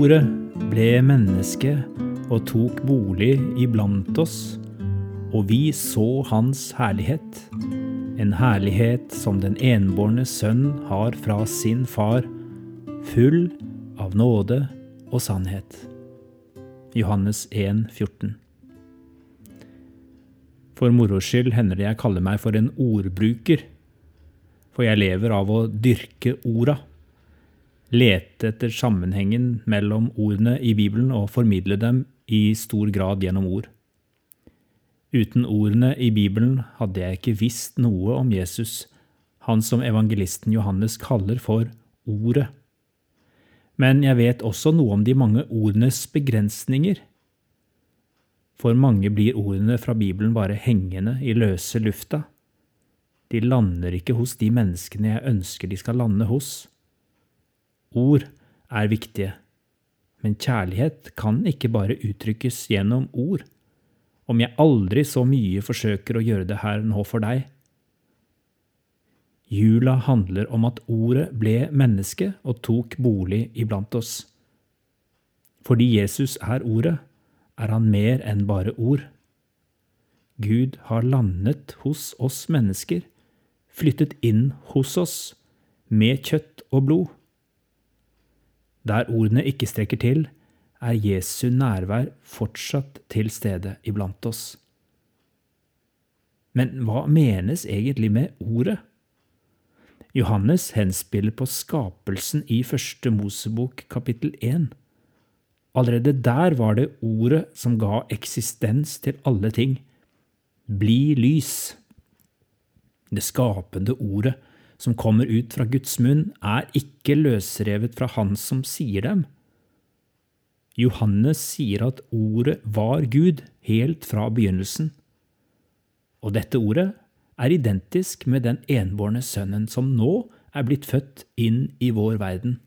Ordet. Ble menneske og tok bolig iblant oss, og vi så Hans herlighet, en herlighet som den enbårne sønn har fra sin far, full av nåde og sannhet. Johannes 1, 14. For moro skyld hender det jeg kaller meg for en ordbruker, for jeg lever av å dyrke orda lete etter sammenhengen mellom ordene i Bibelen og formidle dem i stor grad gjennom ord. Uten ordene i Bibelen hadde jeg ikke visst noe om Jesus, han som evangelisten Johannes kaller for Ordet. Men jeg vet også noe om de mange ordenes begrensninger. For mange blir ordene fra Bibelen bare hengende i løse lufta. De lander ikke hos de menneskene jeg ønsker de skal lande hos. Ord er viktige, men kjærlighet kan ikke bare uttrykkes gjennom ord, om jeg aldri så mye forsøker å gjøre det her nå for deg. Jula handler om at ordet ble menneske og tok bolig iblant oss. Fordi Jesus er ordet, er han mer enn bare ord. Gud har landet hos oss mennesker, flyttet inn hos oss, med kjøtt og blod. Der ordene ikke strekker til, er Jesu nærvær fortsatt til stede iblant oss. Men hva menes egentlig med ordet? Johannes henspiller på skapelsen i første Mosebok kapittel 1. Allerede der var det ordet som ga eksistens til alle ting. Bli lys. Det skapende ordet som kommer ut fra Guds munn, er ikke løsrevet fra Han som sier dem. Johannes sier at ordet var Gud helt fra begynnelsen. Og dette ordet er identisk med den enbårne sønnen som nå er blitt født inn i vår verden.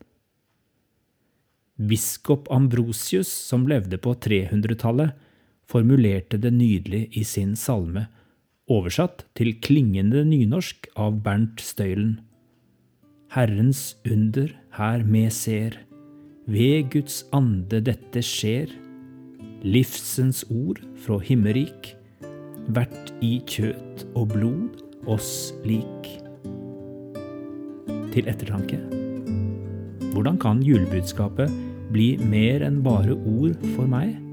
Biskop Ambrosius, som levde på 300-tallet, formulerte det nydelig i sin salme oversatt til klingende nynorsk av Bernt Støylen. Herrens under her me ser, ved Guds ande dette skjer. Livsens ord fra himmerik, vert i kjøt og blod oss lik. Til ettertanke. Hvordan kan julebudskapet bli mer enn bare ord for meg?